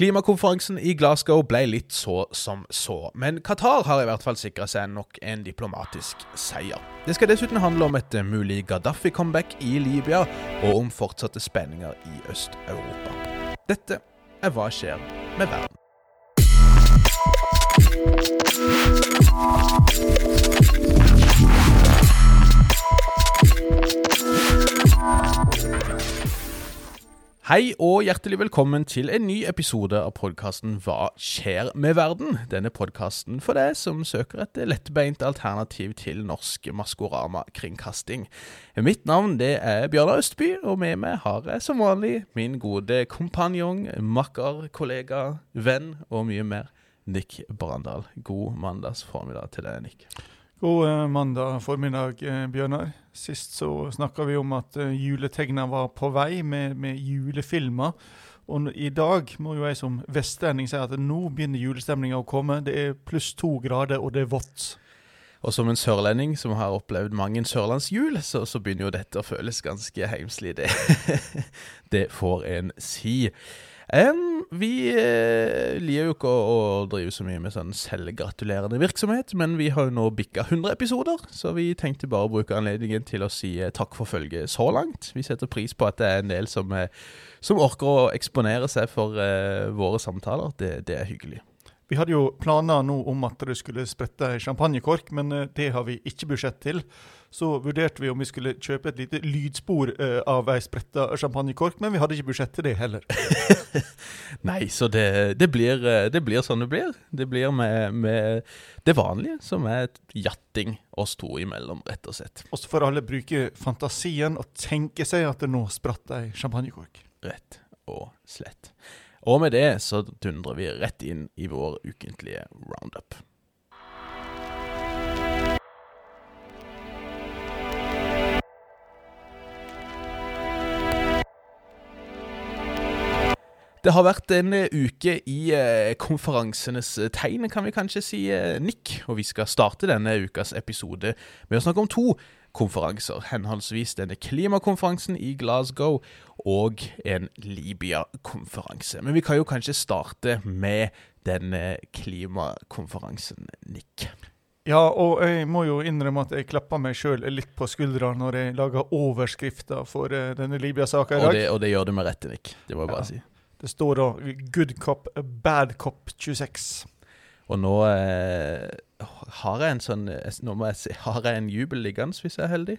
Klimakonferansen i Glasgow ble litt så som så, men Qatar har i hvert fall sikra seg nok en diplomatisk seier. Det skal dessuten handle om et mulig Gaddafi-comeback i Libya, og om fortsatte spenninger i Øst-Europa. Dette er Hva skjer med verden? Hei og hjertelig velkommen til en ny episode av podkasten Hva skjer med verden? Denne podkasten for deg som søker et lettbeint alternativ til norsk Maskorama-kringkasting. Mitt navn det er Bjørnar Østby, og med meg har jeg som vanlig min gode kompanjong, makker, kollega, venn og mye mer, Nick Brandal. God mandags formiddag til deg, Nick. God eh, mandag formiddag, eh, Bjørnar. Sist så snakka vi om at eh, juletegna var på vei med, med julefilmer. Og i dag må jo jeg som vestlending si at nå begynner julestemninga å komme. Det er pluss to grader, og det er vått. Og som en sørlending som har opplevd mange sørlandsjul, så, så begynner jo dette å føles ganske heimslig. Det, det får en si. Um, vi uh, liker jo ikke å, å, drive så mye med sånn selvgratulerende virksomhet, men vi har jo nå bikka 100 episoder, så vi tenkte bare å bruke anledningen til å si uh, takk for følget så langt. Vi setter pris på at det er en del som, uh, som orker å eksponere seg for våre samtaler. Det, det, er hyggelig. Vi hadde jo planer nå om at det skulle sprette champagnekork, men det har vi ikke budsjett til så vurderte vi om vi skulle kjøpe et lite lydspor uh, av ei spretta champagnekork, men vi hadde ikke budsjett til det heller. Nei, så det, det, blir, eh, det, blir, sånn det blir. Det blir med, med det vanlige, som er et jatting oss to imellom, rett og slett. Og så får alle bruke fantasien og tenke seg at det nå spratt ei champagnekork. Rett og slett. Og med det så dundrer vi rett inn i vår ukentlige roundup. Det har vært en eh, uke i eh, konferansenes eh, tegn, kan vi kanskje si, Nick. Og vi skal starte denne ukas episode med å snakke om to konferanser. Henholdsvis denne klimakonferansen i Glasgow og en Libya-konferanse. Men vi kan jo kanskje starte med denne klimakonferansen, Nick. Ja, og jeg må jo innrømme at jeg klapper meg sjøl litt på skuldra når jeg lager overskrifter for denne Libya-saka i dag. Og det, og det, gjør du med rette, Nick. Det må jeg bare ja. si. Det står da 'Good Cop, Bad Cop 26'. Og nå eh, har jeg en sånn Nå må jeg se, har jeg en jubel liggende, hvis jeg er heldig.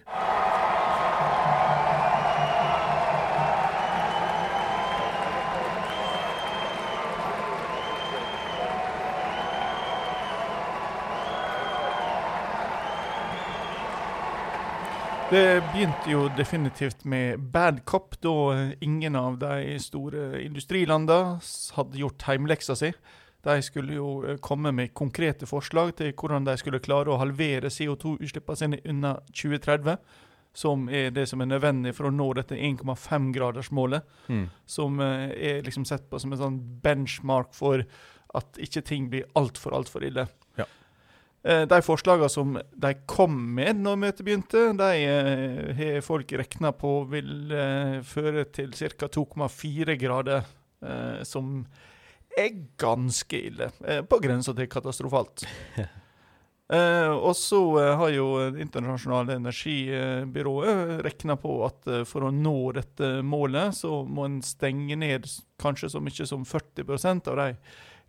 Det begynte jo definitivt med bad cop, da ingen av de store industrilandene hadde gjort heimleksa si. De skulle jo eh, komme med konkrete forslag til hvordan de skulle klare å halvere CO2-utslippene sine unna 2030. Som er det som er nødvendig for å nå dette 1,5-gradersmålet. Mm. Som eh, er liksom sett på som en sånn benchmark for at ikke ting blir altfor, altfor ille. Ja. Eh, de forslagene som de kom med når møtet begynte, de eh, har folk regna på vil eh, føre til ca. 2,4 grader, som er ganske ille. På grensa til katastrofalt. og så har jo Det internasjonale energibyrået regna på at for å nå dette målet, så må en stenge ned kanskje så mye som 40% av de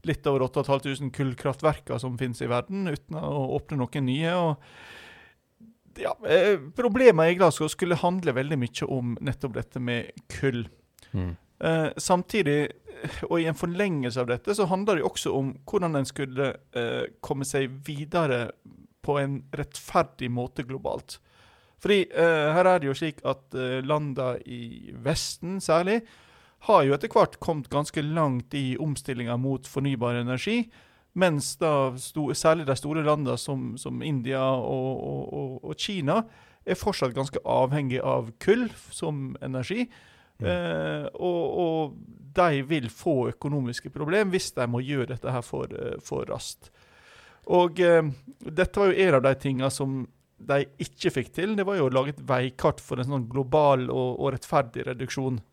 litt over 8500 kullkraftverker som finnes i verden, uten å åpne noen nye. og ja, eh, Problemet i Glasgow skulle handle veldig mye om nettopp dette med kull. Mm. Eh, samtidig, og i en forlengelse av dette, så handler det også om hvordan en skulle eh, komme seg videre på en rettferdig måte globalt. Fordi eh, her er det jo slik at eh, landene i Vesten særlig har jo etter hvert kommet ganske langt i omstillinga mot fornybar energi. Mens da særlig de store landene som, som India og, og, og, Kina er fortsatt ganske avhengig av kull som energi. Mm. Eh, og, og, de vil få økonomiske problemer hvis de må gjøre dette her for, eh, for raskt. Og eh, dette var jo en av de tingene som de ikke fikk til. Det var jo å lage et veikart for en sånn global og, og rettferdig reduksjon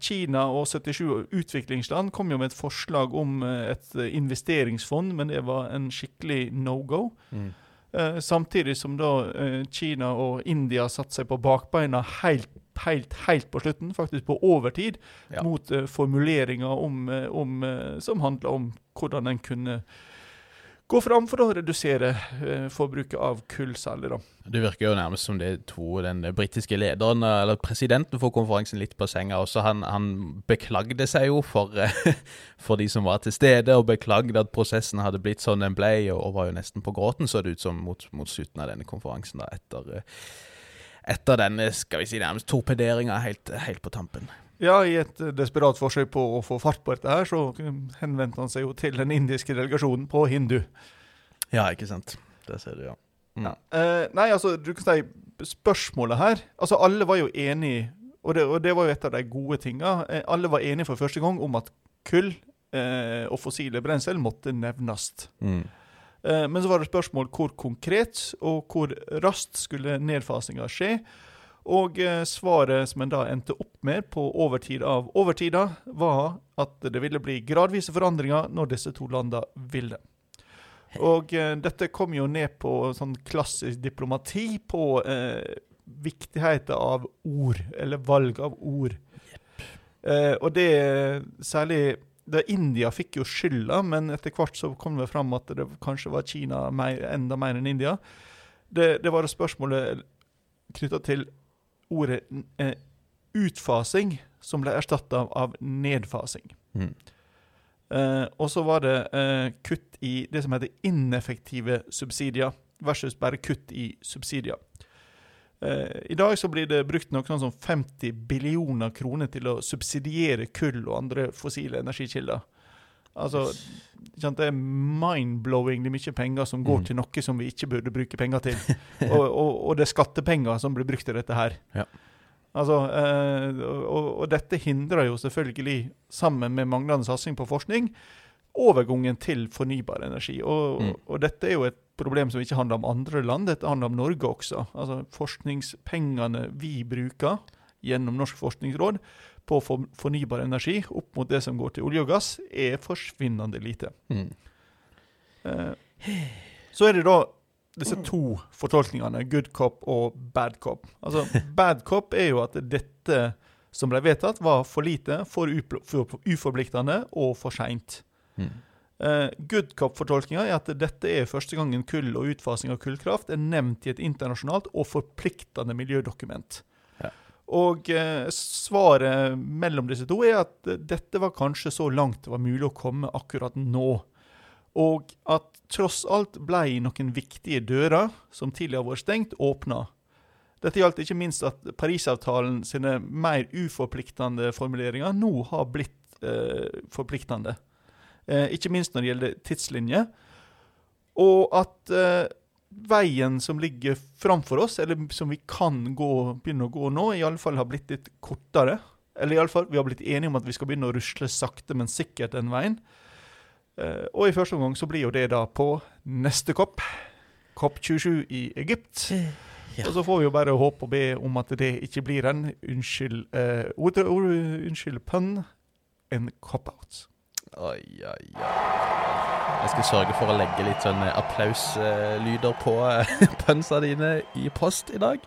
Kina og 77 utviklingsland kom jo med et forslag om eh, et eh, investeringsfond, men det var en skikkelig no go. Mm. Eh, samtidig som da eh, Kina og India satte seg på bakbeina helt, helt, helt på slutten, faktisk på overtid, Ja. mot eh, formuleringer om, eh, om, eh, som handla om hvordan en kunne gå fram for å redusere eh, forbruket av kull særlig. da. Det virker jo nærmest som det to den britiske lederen, eller presidenten for konferansen, litt på senga også. Han, han beklagde seg jo for, eh, for de som var til stede, og beklagde at prosessen hadde blitt sånn den ble, og, var jo nesten på gråten, så det ut som, mot, mot slutten av denne konferansen, da, etter, eh, etter denne, skal vi si, nærmest torpederinga helt, helt på tampen. Ja, I et eh, desperat forsøk på å få fart på dette, her, så henvendte han seg jo til den indiske delegasjonen på hindu. Ja, ikke sant. Det ser du, ja. Mm. Ja. Eh, nei, altså, du kan si spørsmålet her Altså, alle var jo enige, og det, og det var jo et av de gode tinga. Eh, alle var enige for første gang om at kull eh, og fossile brensel måtte nevnes. Mm. Eh, men så var det spørsmål hvor konkret og hvor raskt skulle nedfasinga skje. Og eh, svaret som en da endte opp med på overtid av overtida, var at det ville bli gradvise forandringer når disse to landa ville. Og eh, dette kom jo ned på sånn klassisk diplomati, på eh, viktigheten av ord, eller valg av ord. Eh, og det særlig det India fikk jo skylda, men etter hvert så kom det fram at det kanskje var Kina mer, enda mer enn India. Det, det var spørsmålet knytta til ordet eh, utfasing, som ble erstatta av, av nedfasing. Mm. Eh, og så var det eh, kutt i det som heter ineffektive subsidier, versus bare kutt i subsidier. Eh, I dag så blir det brukt noe sånn som 50 billioner kroner til å subsidiere kull og andre fossile energikilder. Altså, Det er mind-blowingly mye penger som går Mm. til noe som vi ikke burde bruke penger til. og, og, og det er skattepenger som blir brukt til dette her. Ja. Altså, eh, og, og dette hindrer jo selvfølgelig, sammen med manglende satsing på forskning, overgangen til fornybar energi. Mm. og dette er jo et problem som ikke handler om andre land, dette handler om Norge også. Altså Forskningspengene vi bruker gjennom Norsk forskningsråd på for, fornybar energi opp mot det som går til olje og gass, er forsvinnende lite. Mm. Eh, så er det da disse to fortolkningene, good cop og bad cop. Altså, Bad cop er jo at dette som ble vedtatt, var for lite, for, for uforpliktende og for seint. Mm. Eh, good cop-fortolkninga er at dette er første gangen kull og utfasing av kullkraft er nevnt i et internasjonalt og forpliktende miljødokument. Og eh, svaret mellom disse to er at eh, dette var kanskje så langt det var mulig å komme akkurat nå. Og at tross alt ble noen viktige dører som tidligere har vært stengt, åpna. Dette gjaldt ikke minst at Parisavtalen sine mer uforpliktende formuleringer nå har blitt eh, forpliktende. Eh, ikke minst når det gjelder tidslinje. Og at eh, veien som ligger framfor oss, eller som vi kan gå, begynne å gå nå, i alle fall har blitt litt kortere. Eller i alle fall, vi har blitt enige om at vi skal begynne å rusle sakte, men sikkert den veien. Eh, og i første omgang så blir jo det da på neste kopp. Kopp 27 i Egypt. Ja. Og så får vi jo bare håpe og be om at det ikke blir en, unnskyld, uh, unnskyld pønn, en cop-out. Oi, oi, oi. Jeg skal sørge for å legge litt sånn eh, applauslyder på eh, pønsa dine i post i dag.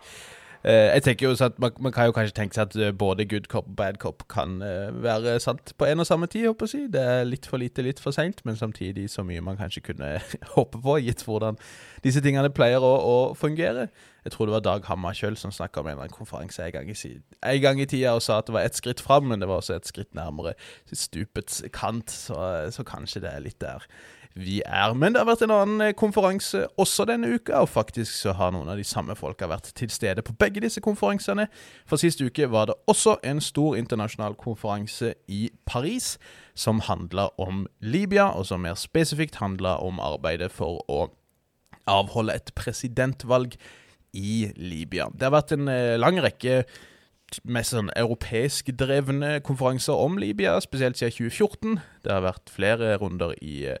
Eh, jeg tenker jo at man, man kan jo kanskje tenke seg at eh, både good cop og bad cop kan eh, være sant på en og samme tid. håper jeg. Det er litt for lite, litt for seint, men samtidig så mye man kanskje kunne håpe på, gitt hvordan disse tingene pleier å, å fungere. Jeg tror det var Dag Hammarskjöld som snakka om en eller annen konferanse en gang, i, en gang i tida og sa at det var ett skritt fram, men det var også et skritt nærmere stupets kant, så, så kanskje det er litt der vi er. Men det har vært en annen eh, konferanse også denne uka, og faktisk så har noen av de samme folka vært til stede på begge disse konferansene. For sist uke var det også en stor internasjonal konferanse i Paris som handla om Libya, og som mer spesifikt handla om arbeidet for å avholde et presidentvalg i Libya. Det har vært en eh, lang rekke mest sånn europeisk drevne konferanser om Libya, spesielt siden 2014. Det har vært flere runder i, eh,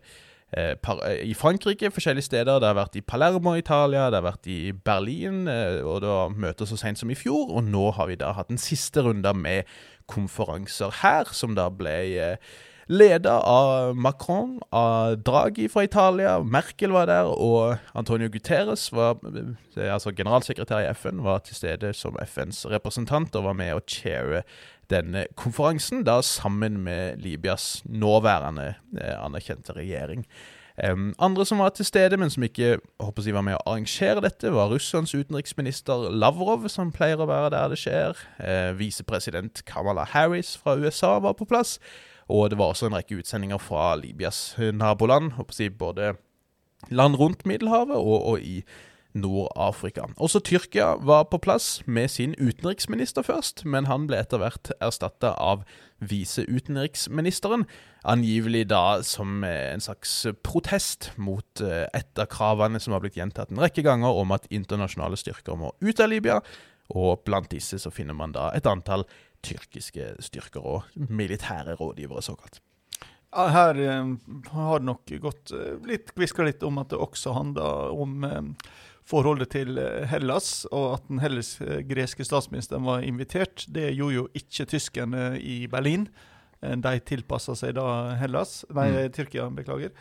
i Frankrike, forskjellige steder. Det har vært i Palermo, Italia, det har vært i Berlin, eh, og da møter så sent som i fjor. Og nå har vi da hatt en siste runde med konferanser her, som da ble eh, leda av Macron, av Draghi fra Italia, Merkel var der, og Antonio Guterres, var, eh, altså generalsekretær i FN, var til stede som FNs representant og var med å chaire denne konferansen, da sammen med Libyas nåværende eh, anerkjente regjering. Andre som var til stede, men som ikke håper jeg, var med å arrangere dette, var Russlands utenriksminister Lavrov, som pleier å være der det skjer. Uh, Visepresident Kamala Harris fra USA var på plass. Og det var også en rekke utsendinger fra Libyas naboland, håper jeg, både land rundt Middelhavet og, og i Nord-Afrika. Også Tyrkia var på plass med sin utenriksminister først, men han ble etter hvert erstatta av viseutenriksministeren. Angivelig da som en slags protest mot eh, et av kravene som har blitt gjentatt en rekke ganger, om at internasjonale styrker må ut av Libya. Og blant disse så finner man da et antall tyrkiske styrker og militære rådgivere, såkalt. Her eh, har det nok gått eh, litt, hviska litt om at det også handler om eh, forholdet til eh, Hellas, og at den hellas eh, statsministeren var invitert. Det gjorde jo ikke tyskerne i Berlin. Eh, de tilpassa seg da Hellas, nei, mm. Tyrkia, beklager.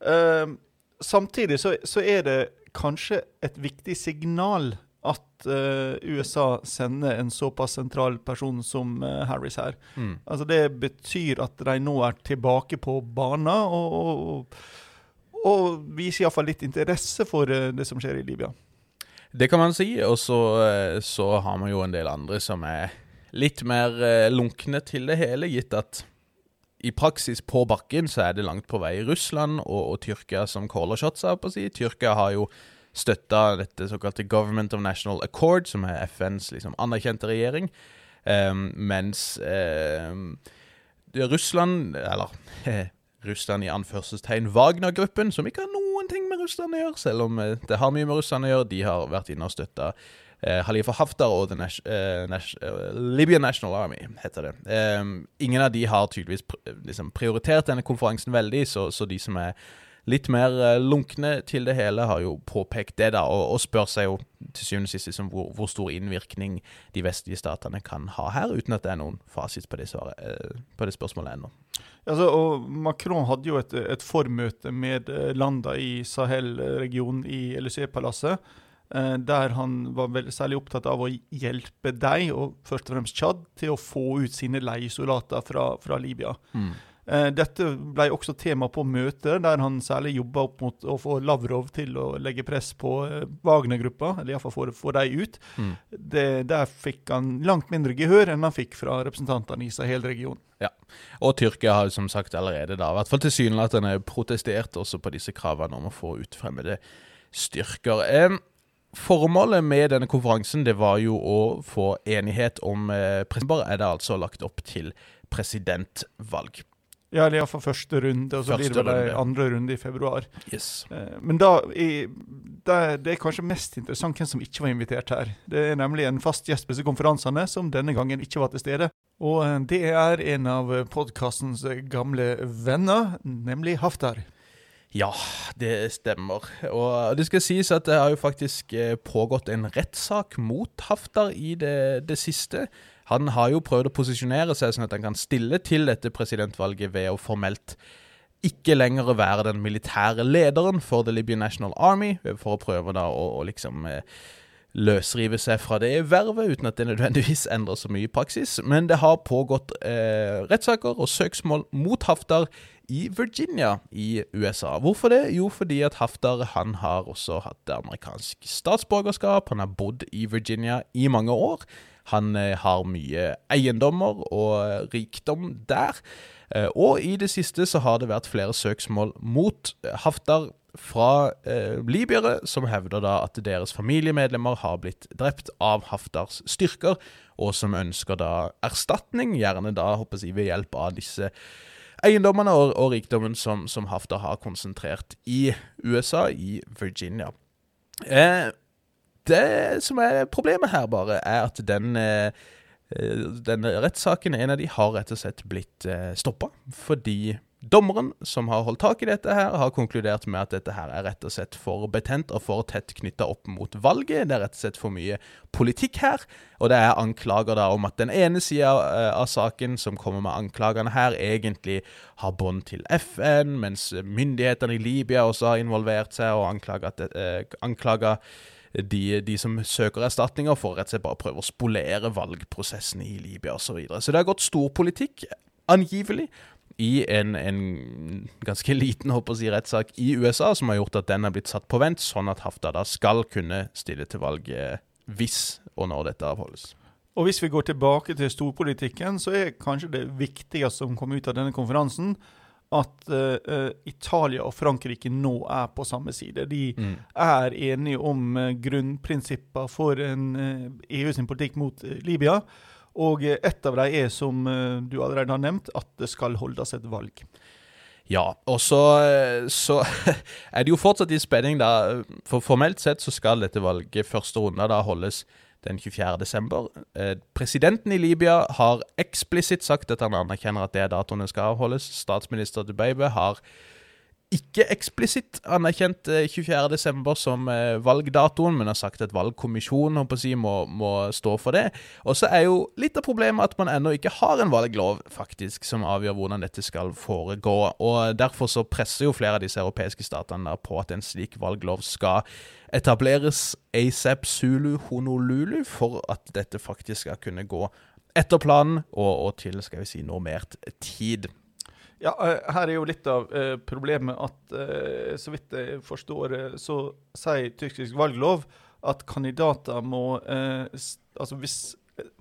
Uh, samtidig så, så, er det kanskje et viktig signal at uh, USA sender en såpass sentral person som uh, Harris her. Mm. Altså Det betyr at de nå er tilbake på banen og, og, og viser iallfall litt interesse for uh, det som skjer i Libya. Det kan man si, og så, så har man jo en del andre som er litt mer lunkne til det hele, gitt at i praksis på bakken så er det langt på vei Russland og, og Tyrkia som caller shots, på å si. Tyrkia har jo støtta dette såkalte Government of National Accord, som er FNs liksom, anerkjente regjering, um, mens um, Russland, eller Russland i anførselstegn Wagner-gruppen, som ikke har noen ting med Russland å gjøre, selv om eh, det har mye med Russland å gjøre, de har vært inne og støtta eh, Halifa Haftar og Nas eh, Nas uh, Libyan National Army, heter det. Um, ingen av de har tydeligvis pr liksom prioritert denne konferansen veldig, så, så de som er litt mer eh, lunkne til det hele har jo påpekt det, da, og, og spør seg jo til syvende og sist liksom, hvor, hvor, stor innvirkning de vestlige statene kan ha her, uten at det er noen fasit på det, svaret, eh, på det spørsmålet ennå. Altså, og Macron hadde jo et, et formøte med eh, landene i Sahel-regionen i Élysée-palasset. Der han var veldig særlig opptatt av å hjelpe deg, og først og fremst Tsjad, til å få ut sine leiesoldater fra, fra Libya. Mm. Eh, dette ble også tema på møtet, der han særlig jobba opp mot å få Lavrov til å legge press på eh, Wagner-gruppa, eller iallfall få, få dem ut. Mm. Det, der fikk han langt mindre gehør enn han fikk fra representantene i Sahel-regionen. Ja, og Tyrkia har som sagt allerede da, i hvert fall tilsynelatende protestert også på disse kravene om å få ut fremmede styrker. Eh, Formålet med denne konferansen det var jo å få enighet om eh, er det altså lagt opp til presidentvalg. Ja, eller iallfall første runde, og så første blir det vel andre runde i februar. Yes. Eh, men da, det, det, er kanskje mest interessant hvem som ikke var invitert her. Det er nemlig en fast gjest på disse konferansene som denne gangen ikke var til stede. Og eh, det er en av podkastens gamle venner, nemlig Haftar. Ja, det stemmer. Og det skal sies at det har jo faktisk eh, pågått en rettssak mot Haftar i det, det siste. Han har jo prøvd å posisjonere seg sånn at han kan stille til dette presidentvalget ved å formelt ikke lenger være den militære lederen for The Libyan National Army, for å prøve da å, å liksom eh, løsrive seg fra det vervet, uten at det nødvendigvis endrer så mye i praksis. Men det har pågått eh, rettssaker og søksmål mot Haftar i Virginia i USA. Hvorfor det? Jo, fordi at Haftar han har også hatt amerikansk statsborgerskap. Han har bodd i Virginia i mange år. Han eh, har mye eiendommer og rikdom der. Eh, og i det siste så har det vært flere søksmål mot Haftar fra eh, libyere, som hevder da at deres familiemedlemmer har blitt drept av Haftars styrker, og som ønsker da erstatning, gjerne da håper jeg, ved hjelp av disse eiendommene og, og rikdommen som, som, Haftar har konsentrert i USA, i Virginia. Eh, det som er problemet her, bare, er at den eh, eh, den rettssaken, en av de, har rett og slett blitt eh, stoppa fordi Dommeren som har holdt tak i dette, her, har konkludert med at dette her er rett og slett for betent og for tett knytta opp mot valget. Det er rett og slett for mye politikk her. Og det er anklager da om at den ene sida av saken som kommer med anklagene her, egentlig har bånd til FN, mens myndighetene i Libya også har involvert seg og anklaga de, de, som søker erstatninger, for rett og slett bare prøve å spolere valgprosessen i Libya osv. Så, videre. så det har gått stor politikk, angivelig, i en, en ganske liten håper å si, rettssak i USA, som har gjort at den har blitt satt på vent, sånn at Hafta da skal kunne stille til valg eh, hvis og når dette avholdes. Og Hvis vi går tilbake til storpolitikken, så er kanskje det viktigste som kom ut av denne konferansen, at uh, Italia og Frankrike nå er på samme side. De mm. er enige om uh, grunnprinsipper for en, uh, EU sin politikk mot Libya. Og et av dem er, som du allerede har nevnt, at det skal holdes et valg. Ja, og så, så, er det jo fortsatt i spenning, da. For formelt sett så skal dette valget, første runde, da holdes den 24. desember. Eh, presidenten i Libya har eksplisitt sagt at han anerkjenner at det er datoene skal avholdes. Statsminister Dubeibe har ikke eksplisitt anerkjent 24.12. Eh, som eh, valgdatoen, men har sagt at valgkommisjonen si, må, må, stå for det. Og så er jo litt av problemet at man ennå ikke har en valglov faktisk som avgjør hvordan dette skal foregå. og Derfor så presser jo flere av disse europeiske statene på at en slik valglov skal etableres ASAP Zulu Honolulu, for at dette faktisk skal kunne gå etter planen og, og til skal vi si, normert tid. Ja, eh, her er jo litt av uh, problemet at uh, så vidt jeg forstår, så sier tyrkisk valglov at kandidater må Altså hvis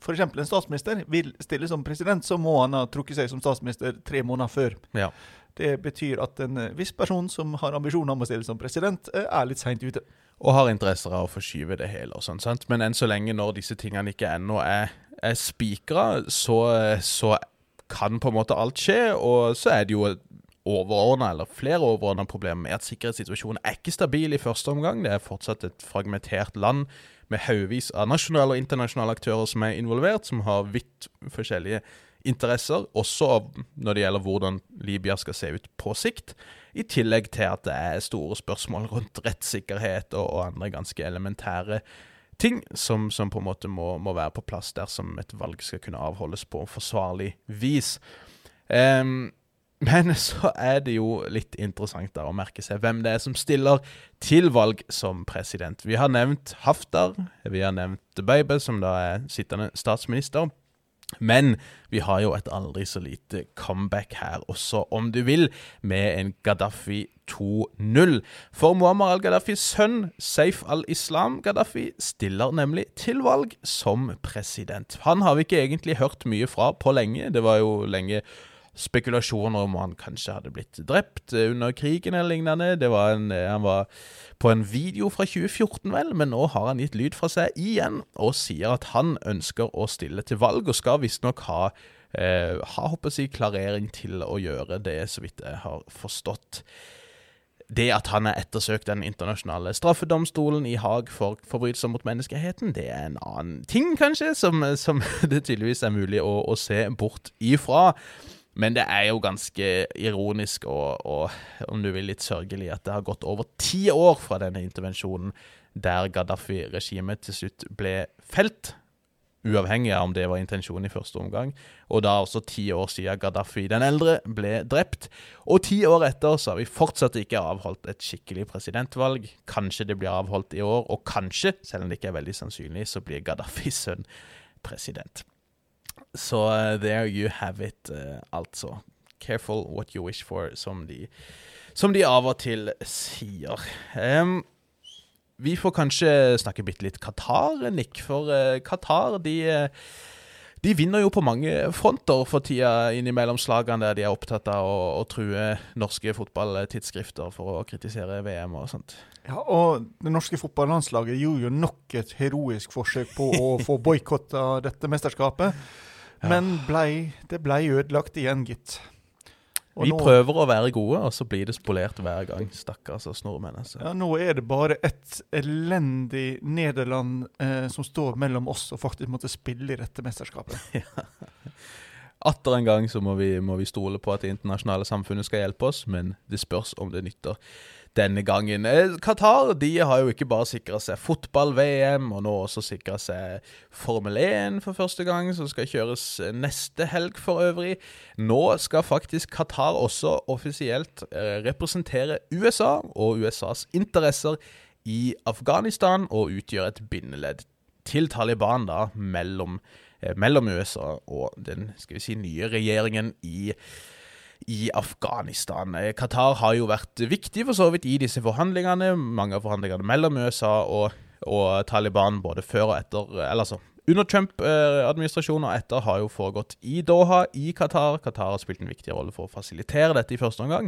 f.eks. en statsminister vil stille som president, så må han ha trukket seg som statsminister tre måneder før. Ja. Det betyr at en viss person som har ambisjoner om å stille som president, er litt seint ute. Og har interesser av å forskyve det hele og sånn, sant. Men enn så lenge, når disse tingene ikke ennå er, er spikra, så, så kan på en måte alt skje, og så er det jo overordna, eller flere overordna problemer med at sikkerhetssituasjonen er ikke stabil i første omgang. Det er fortsatt et fragmentert land med haugevis av nasjonale og internasjonale aktører som er involvert, som har vidt forskjellige interesser, også når det gjelder hvordan Libya skal se ut på sikt. I tillegg til at det er store spørsmål rundt rettssikkerhet og, og andre ganske elementære ting som, som, på en måte må, må, være på plass dersom et valg skal kunne avholdes på forsvarlig vis. Um, men så er det jo litt interessant der å merke seg hvem det er som stiller til valg som president. Vi har nevnt Haftar, vi har nevnt Baby, som da er sittende statsminister. Men vi har jo et aldri så lite comeback her også, om du vil, med en Gaddafi 2-0. For Muammar al-Gaddafis sønn, Saif al-Islam Gaddafi, stiller nemlig til valg som president. Han har vi ikke egentlig hørt mye fra på lenge. Det var jo lenge spekulasjoner om han kanskje hadde blitt drept under krigen eller lignende. Det Var en, han var på en video fra 2014, vel, men nå har han gitt lyd fra seg igjen og sier at han ønsker å stille til valg, og skal visstnok ha eh, ha håper jeg, klarering til å gjøre det, så vidt jeg har forstått. Det at han er ettersøkt den internasjonale straffedomstolen i Haag for forbrytelser mot menneskeheten, det er en annen ting, kanskje, som, som det tydeligvis er mulig å, å se bort ifra. Men det er jo ganske ironisk og, og, om du vil litt sørgelig at det har gått over ti år fra denne intervensjonen der Gaddafi-regimet til slutt ble felt. Uavhengig av om det var intensjonen i første omgang. Og da også ti år siden Gaddafi den eldre ble drept. Og ti år etter så har vi fortsatt ikke avholdt et skikkelig presidentvalg. Kanskje det blir avholdt i år, og kanskje, selv om det ikke er veldig sannsynlig, så blir Gaddafis sønn president. Så uh, there you have it, uh, altså. Careful what you wish for, som de, som de av og til sier. Um, vi får kanskje snakke bitte litt Qatar, Nick. For uh, Qatar, de de vinner jo på mange fronter for tida innimellom slagene der de er opptatt av å, å true norske fotballtidsskrifter for å kritisere VM og sånt. Ja, og det norske fotballandslaget gjorde jo nok et heroisk forsøk på å få boikotta dette mesterskapet. Men blei, det blei ødelagt igjen, gitt. Og vi nå, prøver å være gode, og så blir det spolert hver gang. Stakkars oss nordmenn. Altså. Ja, nå er det bare et elendig Nederland eh, som står mellom oss og faktisk måtte spille i dette mesterskapet. ja. atter en gang så må vi, må vi stole på at det internasjonale samfunnet skal hjelpe oss, men det spørs om det nytter denne gangen. Eh, Qatar de har jo ikke bare sikra seg fotball-VM, og nå også sikra seg Formel 1 for første gang, som skal kjøres neste helg for øvrig. Nå skal faktisk Qatar også offisielt eh, representere USA og USAs interesser i Afghanistan, og utgjøre et bindeledd til Taliban da, mellom, eh, mellom USA og den skal vi si, nye regjeringen i i Afghanistan. Eh, Qatar har jo vært viktig for så vidt i disse forhandlingene. Mange av forhandlingene mellom USA og, og Taliban både før og etter Eller altså under Trump-administrasjonen og etter har jo foregått i Doha i Qatar. Qatar har spilt en viktig rolle for å fasilitere dette i første omgang,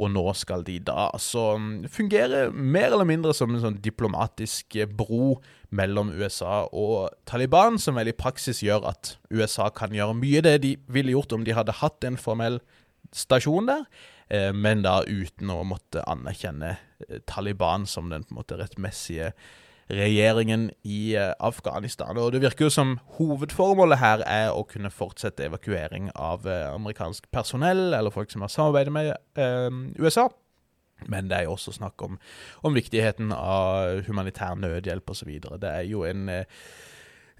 og nå skal de da altså fungere mer eller mindre som en sånn diplomatisk bro mellom USA og Taliban, som vel i praksis gjør at USA kan gjøre mye det de ville gjort om de hadde hatt en formell stasjon der, eh, men da uten å måtte anerkjenne eh, Taliban som den på en måte rettmessige regjeringen i eh, Afghanistan. Og Det virker jo som hovedformålet her er å kunne fortsette evakuering av amerikansk personell, eller folk som har samarbeidet med eh, USA. Men det er jo også snakk om, om viktigheten av humanitær nødhjelp osv. Det er jo en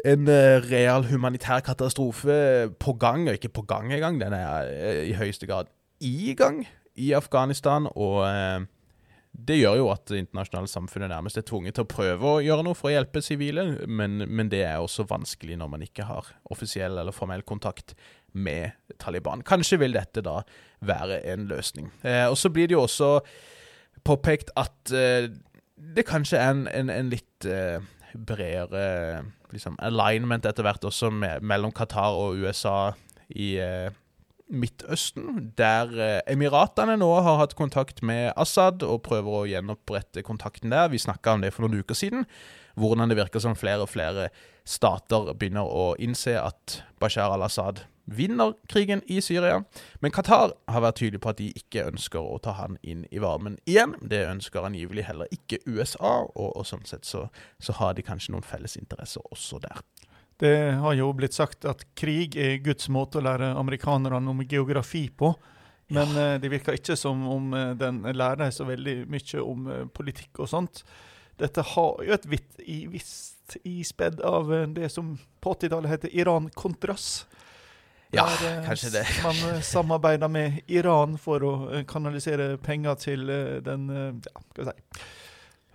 en real humanitær katastrofe på gang, og ikke på gang engang. Den er i høyeste grad i gang i Afghanistan, og eh, det gjør jo at det internasjonale samfunnet nærmest er tvunget til å prøve å gjøre noe for å hjelpe sivile, men, men, det er også vanskelig når man ikke har offisiell eller formell kontakt med Taliban. Kanskje vil dette da være en løsning. Eh, og så blir det jo også påpekt at eh, det kanskje er en, en, en litt eh, bredere liksom, alignment etter hvert også med, mellom Qatar og USA i eh, Midtøsten, der eh, Emiratene nå har hatt kontakt med Assad og prøver å gjenopprette kontakten der. Vi snakka om det for noen uker siden. Hvordan det virker som flere og flere stater begynner å innse at Bashar al-Assad vinner krigen i Syria. Men Qatar har vært tydelig på at de ikke ønsker å ta han inn i varmen igjen. Det ønsker angivelig heller ikke USA, og, og sånn sett så, så har de kanskje noen felles interesser også der. Det har jo blitt sagt at krig er Guds måte å lære amerikanerne om geografi på. Men ja. Eh, det virker ikke som om eh, den lærer så veldig mye om eh, politikk og sånt. Dette har jo et vidt, i, visst ispedd av det som på 80-tallet heter Iran-Contras. Ja, kanskje det. Man samarbeider med Iran for å kanalisere penger til den ja, skal vi si,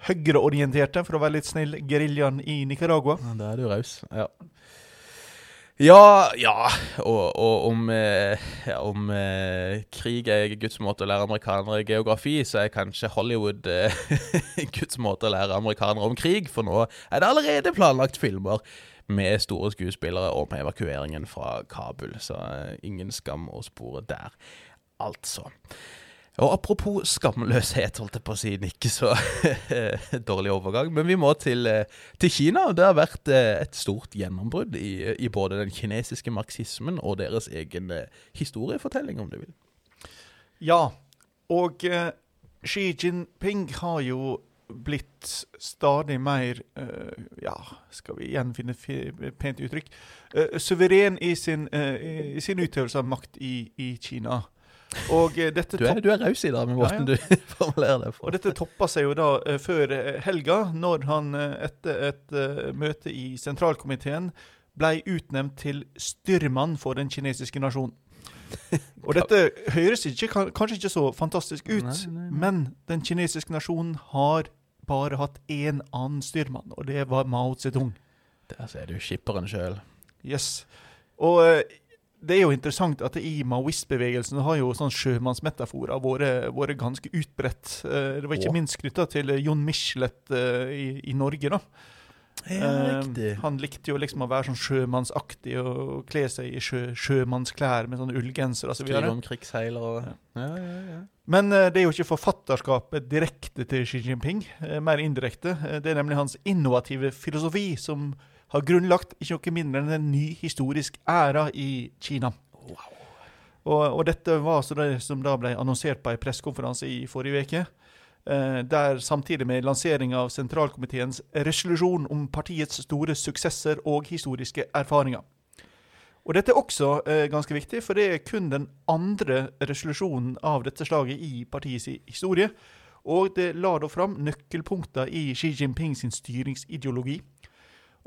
høyreorienterte, for å være litt snill, geriljaen i Nicaragua. Ja, Da er du raus. Ja. Ja, ja. Og, og om, eh, om eh, krig er Guds måte å lære amerikanere geografi, så er kanskje Hollywood eh, Guds måte å lære amerikanere om krig. For nå er det allerede planlagt filmer med store skuespillere og med evakueringen fra Kabul. Så eh, ingen skam å spore der, altså. Og apropos skamløshet, holdt jeg på å si, ikke så dårlig overgang. Men vi må til, eh, til, Kina. Det har vært eh, et stort gjennombrudd i, i, både den kinesiske marxismen og deres egen eh, historiefortelling, om du vil. Ja, og uh, Xi Jinping har jo blitt stadig mer uh, Ja, skal vi igjen finne pent uttrykk? Uh, suveren i sin, i sin utøvelse av makt i, i Kina. Og dette du er, du er raus i dag med måten ja, ja. du formulerer det på. Og dette toppa seg jo da uh, før uh, helga, når han uh, etter et møte i sentralkomiteen ble utnevnt til styrmann for den kinesiske nasjonen. Og dette høres ikke, kanskje ikke så fantastisk ut, nei, nei, nei. men den kinesiske nasjonen har bare hatt én annen styrmann, og det var Mao Zedong. Der ser du skipperen sjøl. Yes. Og det er jo interessant at i maoist-bevegelsen har jo sånn sjømannsmetaforer vært, vært ganske utbredt. Eh, det var ikke minst knytta til Jon Michelet eh, i, i, Norge, da. Ja, riktig. Uh, han likte jo liksom å være sånn sjømannsaktig og kle seg i sjø, sjømannsklær med sånne ullgenser osv. Skrive om krigsseiler og ja. Ja, ja, Men uh, det er jo ikke forfatterskapet direkte til Xi Jinping, uh, mer indirekte. det er nemlig hans innovative filosofi som har grunnlagt ikke noe mindre enn en ny historisk æra i Kina. Wow. Og, og, dette var altså det som da ble annonsert på en pressekonferanse i forrige uke. Eh, der samtidig med lansering av sentralkomiteens resolusjon om partiets store suksesser og historiske erfaringer. Og dette er også eh, ganske viktig, for det er kun den andre resolusjonen av dette slaget i partiets historie. Og det la da fram nøkkelpunkter i Xi Jinping sin styringsideologi.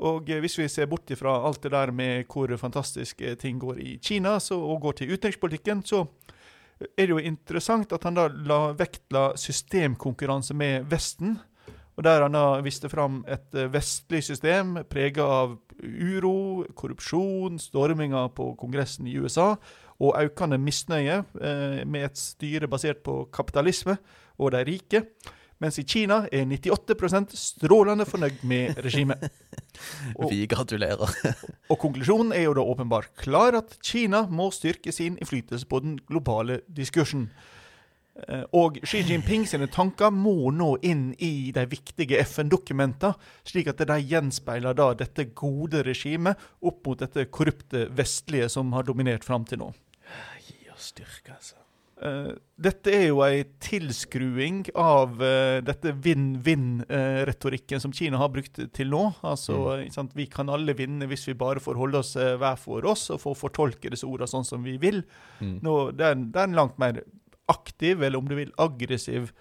Og eh, hvis vi ser bort fra alt det der med hvor fantastiske ting går i Kina, så, og går til utenrikspolitikken, så er det jo interessant at han da la vektla systemkonkurranse med Vesten. Og der han da viste fram et eh, vestlig system prega av uro, korrupsjon, storminger på Kongressen i USA og økende misnøye eh, med et styre basert på kapitalisme og de rike. Mens i Kina er 98% strålende fornøyd med regimet. Vi gratulerer. og konklusjonen er jo da åpenbart klar at Kina må styrke sin innflytelse på den globale diskursen. Eh, og Xi Jinping sine tanker må nå inn i de viktige FN-dokumentene, slik at de gjenspeiler da dette gode regimet opp mot dette korrupte vestlige som har dominert fram til nå. Gi oss styrke, altså. Uh, dette er jo ei tilskruing av uh, dette vinn-vinn-retorikken uh, som Kina har brukt til nå. Altså, mm. Vi kan alle vinne hvis vi bare får holde oss hver for oss og få fortolke disse ordene sånn som vi vil. Mm. Nå, det, er, det, er, en langt mer aktiv, eller om du vil aggressiv,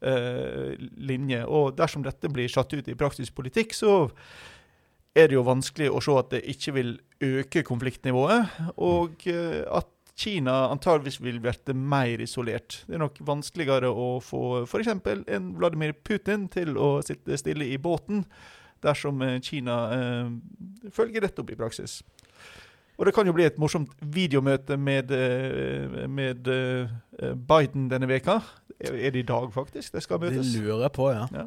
linje. Og dersom dette blir satt ut i praktisk politikk, så er det jo vanskelig å se at det ikke vil øke konfliktnivået, og at Kina antageligvis vil bli mer isolert. Det er nok vanskeligere å få f.eks. en Vladimir Putin til å sitte stille i båten, dersom eh, Kina eh, følger dette opp i praksis. Og det kan jo bli et morsomt videomøte med, eh, med eh, Biden denne veka. Er det i dag, faktisk, det skal møtes? Det lurer jeg på, ja. ja.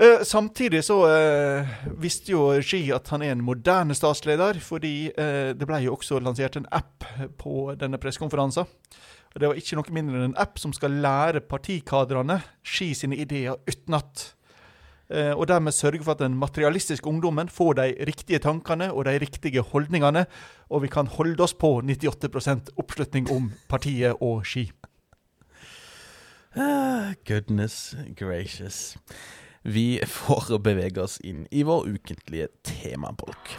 Eh, samtidig så uh, visste jo Xi at han er en moderne statsleder, fordi uh, det ble jo også lansert en app på denne pressekonferansen. Og Det var ikke noe mindre enn en app som skal lære partikadrene Xi sine ideer utenat. Og dermed sørge for at den materialistiske ungdommen får de riktige tankene og de riktige holdningene, og vi kan holde oss på 98% oppslutning om partiet og Xi. Ah, goodness gracious. Vi får bevege oss inn i vår ukentlige temabolk.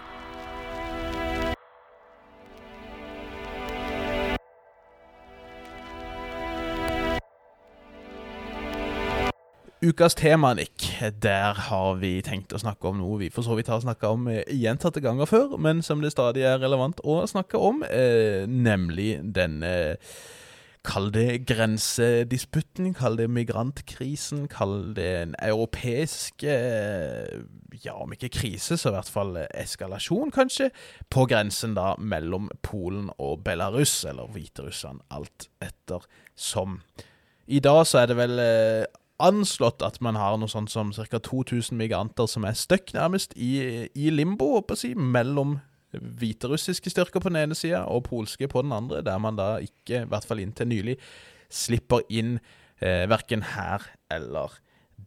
Ukas tema, Nick, der har vi tenkt å snakke om noe vi for så vidt har snakka om eh, gjentatte ganger før, men som det stadig er relevant å snakke om, eh, nemlig denne eh, Kall det grensedisputten, kall det migrantkrisen, kall det en europeisk eh, Ja, om ikke krise, så i hvert fall eskalasjon, kanskje, på grensen da mellom Polen og Belarus, eller Hviterussland, alt etter som. I dag så er det vel eh, anslått at man har noe sånt som ca. 2000 migranter som er stuck nærmest i, i limbo, håper jeg, mellom hviterussiske styrker på den ene sida og polske på den andre, der man da ikke, i hvert fall inntil nylig, slipper inn eh, verken her eller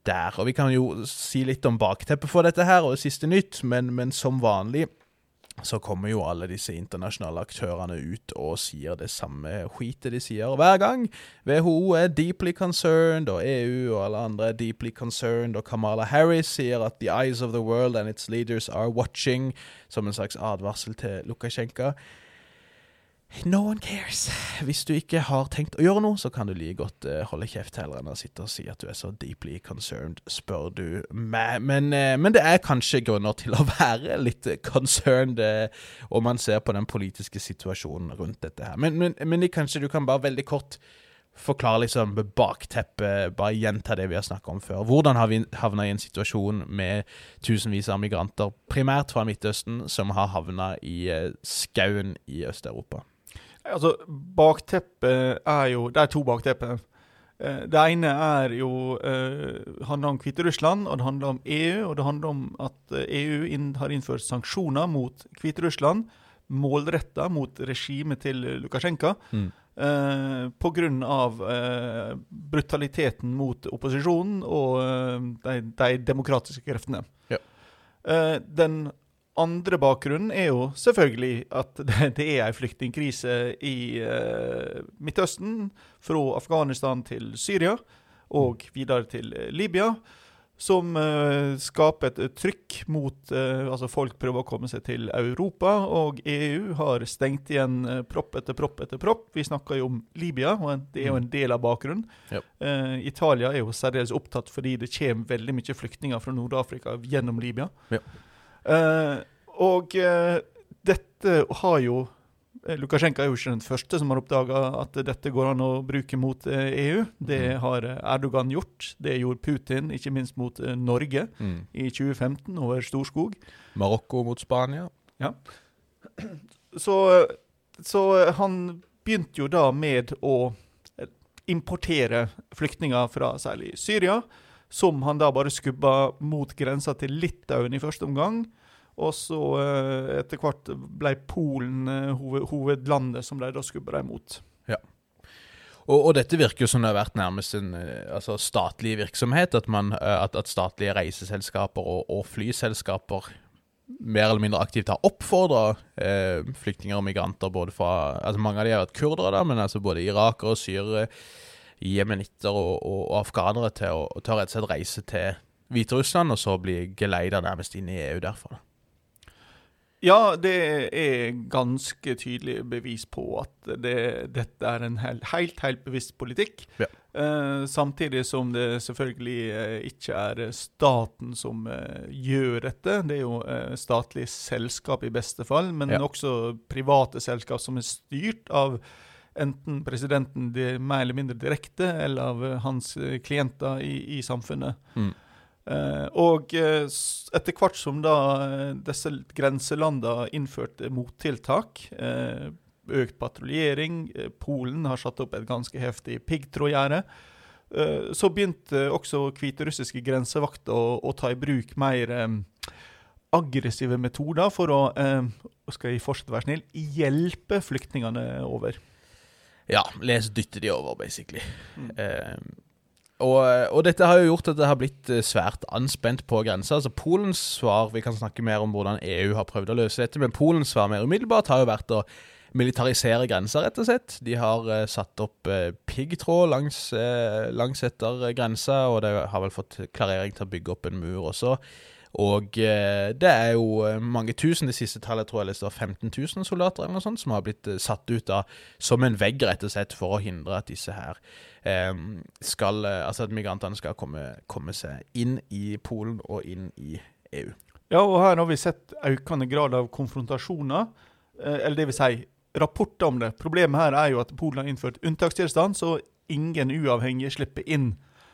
der. Og Vi kan jo si litt om bakteppet for dette her og det siste nytt, men, men som vanlig så kommer jo alle disse internasjonale aktørene ut og sier det samme skitet de sier hver gang. WHO er deeply concerned, og EU og alle andre er deeply concerned, og Kamala Harris sier at the eyes of the world and its leaders are watching, som en slags advarsel til Lukasjenko. No one cares. Hvis du ikke har tenkt å gjøre noe, så kan du like godt uh, holde kjeft heller enn å sitte og si at du er så deeply concerned, spør du meg. Men, uh, men det er kanskje grunner til å være litt concerned uh, om man ser på den politiske situasjonen rundt dette her. Men, men, men kanskje du kan bare veldig kort forklare liksom bakteppet, bare gjenta det vi har snakka om før. Hvordan har vi havna i en situasjon med tusenvis av migranter, primært fra Midtøsten, som har havna i skauen i Øst-Europa? Altså, bakteppet er jo Det er to baktepper. Eh, det ene er jo uh, handler om Hviterussland, og det handler om EU. Og det handler om at EU inn, har innført sanksjoner mot Hviterussland, målretta mot regimet til Lukasjenko. Mm. Uh, Pga. Uh, brutaliteten mot opposisjonen og uh, de, de, demokratiske kreftene. Ja. Uh, den andre bakgrunnen er jo selvfølgelig at det er en flyktningkrise i uh, Midtøsten. Fra Afghanistan til Syria og videre til Libya. som eh, skaper et eh, trykk mot eh, Altså folk prøver å komme seg til Europa, og EU har stengt igjen eh, propp etter propp etter propp. Vi snakker jo om Libya, og det er jo en del av bakgrunnen. Ja. Eh, Italia er jo særdeles opptatt fordi det kommer veldig mye flyktninger fra Nord-Afrika gjennom Libya. Ja. Eh, og uh, dette har jo eh, Lukasjenko er jo ikke den første som har oppdaga at dette går an å bruke mot EU. Det Mhm. har Erdogan gjort. Det gjorde Putin, ikke minst mot Norge Mm. i 2015 over Storskog. Marokko mot Spania. Så, så han begynte jo da med å importere flyktninger fra særlig Syria, som han da bare skubba mot grensa til Litauen i første omgang. Og så eh, etter hvert ble Polen eh, hoved, hovedlandet som de da skubba dem mot. Og, og dette virker jo som det har vært nærmest en eh, altså statlig virksomhet. At, man, at, at statlige reiseselskaper og, og flyselskaper mer eller mindre aktivt har oppfordra eh, flyktninger og migranter både fra altså Mange av de har vært kurdere, da, men altså både irakere, syrere, jemenitter og, og, og afghanere til å, ta rett og slett reise til Hviterussland, og så bli geleida nærmest inn i EU derfra. Ja, det er ganske tydelig bevis på at det, dette er en helt, helt, helt bevisst politikk. Ja. Eh, samtidig som det selvfølgelig eh, ikke er staten som eh, gjør dette. Det er jo eh, statlige selskap i beste fall, men Ja. også private selskap som er styrt av enten presidenten det, mer eller mindre direkte, eller av eh, hans eh, klienter i, i samfunnet. Mm. Eh, og eh, etter hvert som da disse grenselandene innførte mottiltak, eh, økt patruljering, Polen har satt opp et ganske heftig piggtrådgjerde, eh, så begynte også hviterussiske grensevakter å, å ta i bruk mer aggressive metoder for å, skal jeg fortsette å være snill, hjelpe flyktningene over. Ja, les dytte de over, basically. Mm. Eh, og, og dette har jo gjort at det har blitt eh, svært anspent på grensa. Altså Polens svar Vi kan snakke mer om hvordan EU har prøvd å løse dette, men Polens svar mer umiddelbart har jo vært å militarisere grensa, rett og slett. De har eh, satt opp eh, piggtråd langs, langs etter grensa, og de har vel fått klarering til å bygge opp en mur også. Og eh, det er jo eh, mange tusen, det siste tallet tror jeg det står 15 000 soldater eller noe sånt, som har blitt eh, satt ut da som en vegg, rett og slett, for å hindre at disse her skal Altså at migrantene skal komme, komme seg inn i Polen og inn i EU. Ja, og her har vi sett økende grad av konfrontasjoner, eller det vil si rapporter om det. Problemet her er jo at Polen har innført unntakstilstand, så ingen uavhengige slipper inn.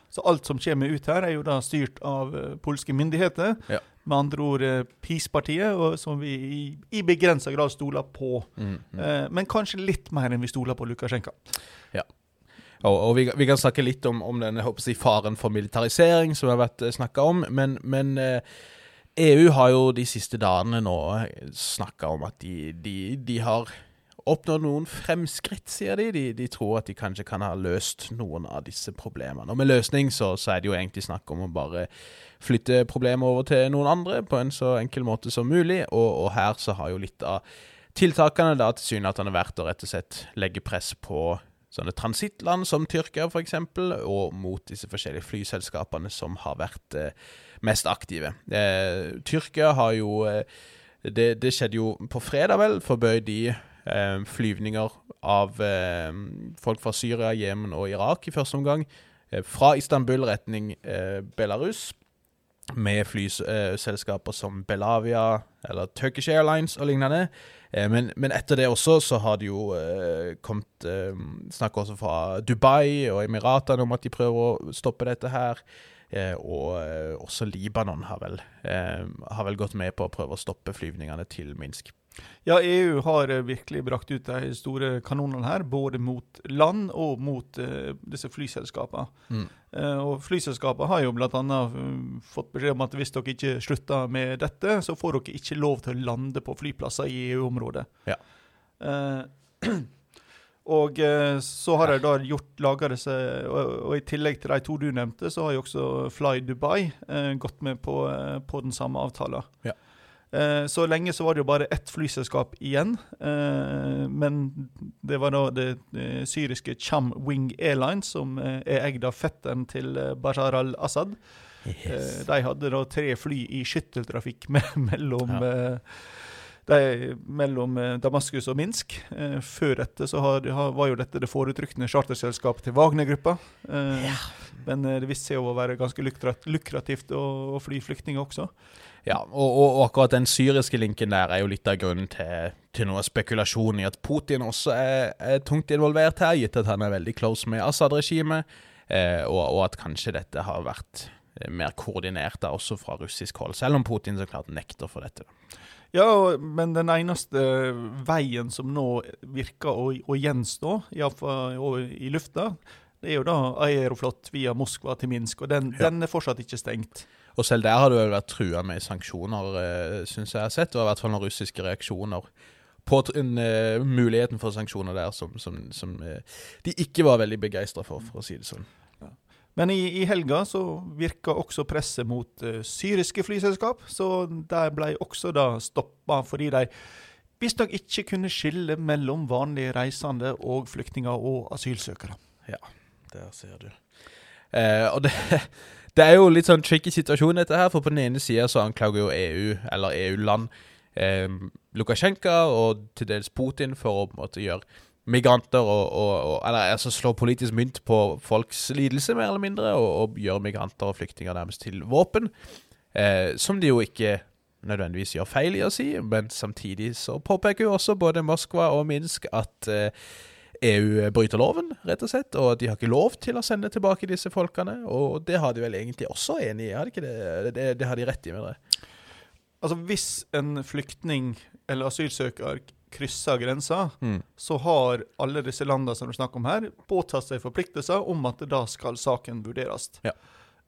Så alt som kommer ut her, er jo da styrt av eh, polske myndigheter. Ja. Med andre ord eh, PiS-partiet, som vi i, i begrensa grad stoler på. Mm, mm. Eh, men kanskje litt mer enn vi stoler på Lukasjenko. Og, og vi, vi kan snakke litt om, om denne si, faren for militarisering som har vært snakka om, men, men eh, EU har jo de siste dagene nå snakka om at de, de, de har oppnådd noen fremskritt, sier de. de. De tror at de kanskje kan ha løst noen av disse problemene. Og med løsning så, så er det jo egentlig snakk om å bare flytte problemet over til noen andre på en så enkel måte som mulig, og, og her så har jo litt av tiltakene da tilsynelatende vært å rett og slett legge press på sånne transittland som Tyrkia f.eks., og mot disse forskjellige flyselskapene som har vært eh, mest aktive. Eh, Tyrkia har jo eh, det, det skjedde jo på fredag, vel, forbød de eh, flyvninger av eh, folk fra Syria, Jemen og Irak i første omgang. Eh, fra Istanbul retning eh, Belarus. Med flyselskaper som Belavia eller Turkish Airlines og lignende. Eh, men, men etter det også så har det jo eh, kommet eh, snakk også fra Dubai og Emiratene om at de prøver å stoppe dette her. Eh, og eh, også Libanon har vel, eh, har vel gått med på å prøve å stoppe flyvningene til Minsk. Ja, EU har eh, virkelig brakt ut de store kanonene her, både mot land og mot uh, disse flyselskapene. Mm. Uh, og flyselskapene har jo bl.a. Fått beskjed om at hvis dere ikke slutter med dette, så får dere ikke lov til å lande på flyplasser i EU-området. Ja. Uh, og så har de da gjort laga disse og, og i tillegg til de to du nevnte, så har jo også Fly Dubai gått med på, på den samme avtalen. Ja. Eh, Så lenge så var det jo bare ett flyselskap igjen. eh, Men det var da det, det syriske Cham Wing Airlines, som eh, er eid av fetteren til eh, Bashar al-Assad. Yes. de hadde da tre fly i skytteltrafikk mellom Ja. Eh, de, mellom eh, Damaskus og Minsk. Eh, før dette så har, var jo dette det foretrukne charterselskapet til Wagner-gruppa. Eh, Men eh, det viste seg jo å være ganske lukrativt å, å fly flyktninger også. Ja, og, og, og akkurat den syriske linken der er jo litt av grunnen til, til noe spekulasjon i at Putin også er, er tungt involvert her, gitt at han er veldig close med Assad-regimet, eh, og, og at kanskje dette har vært eh, mer koordinert da, også fra russisk hold, selv om Putin så klart nekter for dette. da. Ja, men den eneste veien som nå virker å, å gjenstå, iallfall i lufta, det er jo da Aeroflot via Moskva til Minsk, og den, Ja. den er fortsatt ikke stengt. Og selv der har det vel vært trua med sanksjoner, eh, syns jeg har sett, og i hvert fall noen russiske reaksjoner på en, uh, muligheten for sanksjoner der som, som, som uh, de ikke var veldig begeistra for, for å si det sånn. Men i, i helga så virka også presset mot uh, syriske flyselskap, så der ble også da stoppa fordi de visstnok ikke kunne skille mellom vanlige reisende og flyktninger og asylsøkere. Ja, Der ser du. Eh, og det, det er jo litt sånn tricky situasjon, dette her. For på den ene sida så anklager jo EU, eller EU-land, eh, Lukasjenko og til dels Putin for å på en måte gjøre migranter og, og, og Eller altså slå politisk mynt på folks lidelse, mer eller mindre, og, og gjøre migranter og flyktninger nærmest til våpen. Eh, som de jo ikke nødvendigvis gjør feil i å si, men samtidig så påpeker jo også både Moskva og Minsk at eh, EU bryter loven, rett og slett, og de har ikke lov til å sende tilbake disse folkene. Og det har de vel egentlig også enig i, har det? Det, det har de rett i, mener jeg. Altså Hvis en flyktning eller asylsøker krysser grensa, Mm. så har alle disse landene som du snakker om her, påtatt seg forpliktelser om at da skal saken vurderes. Ja.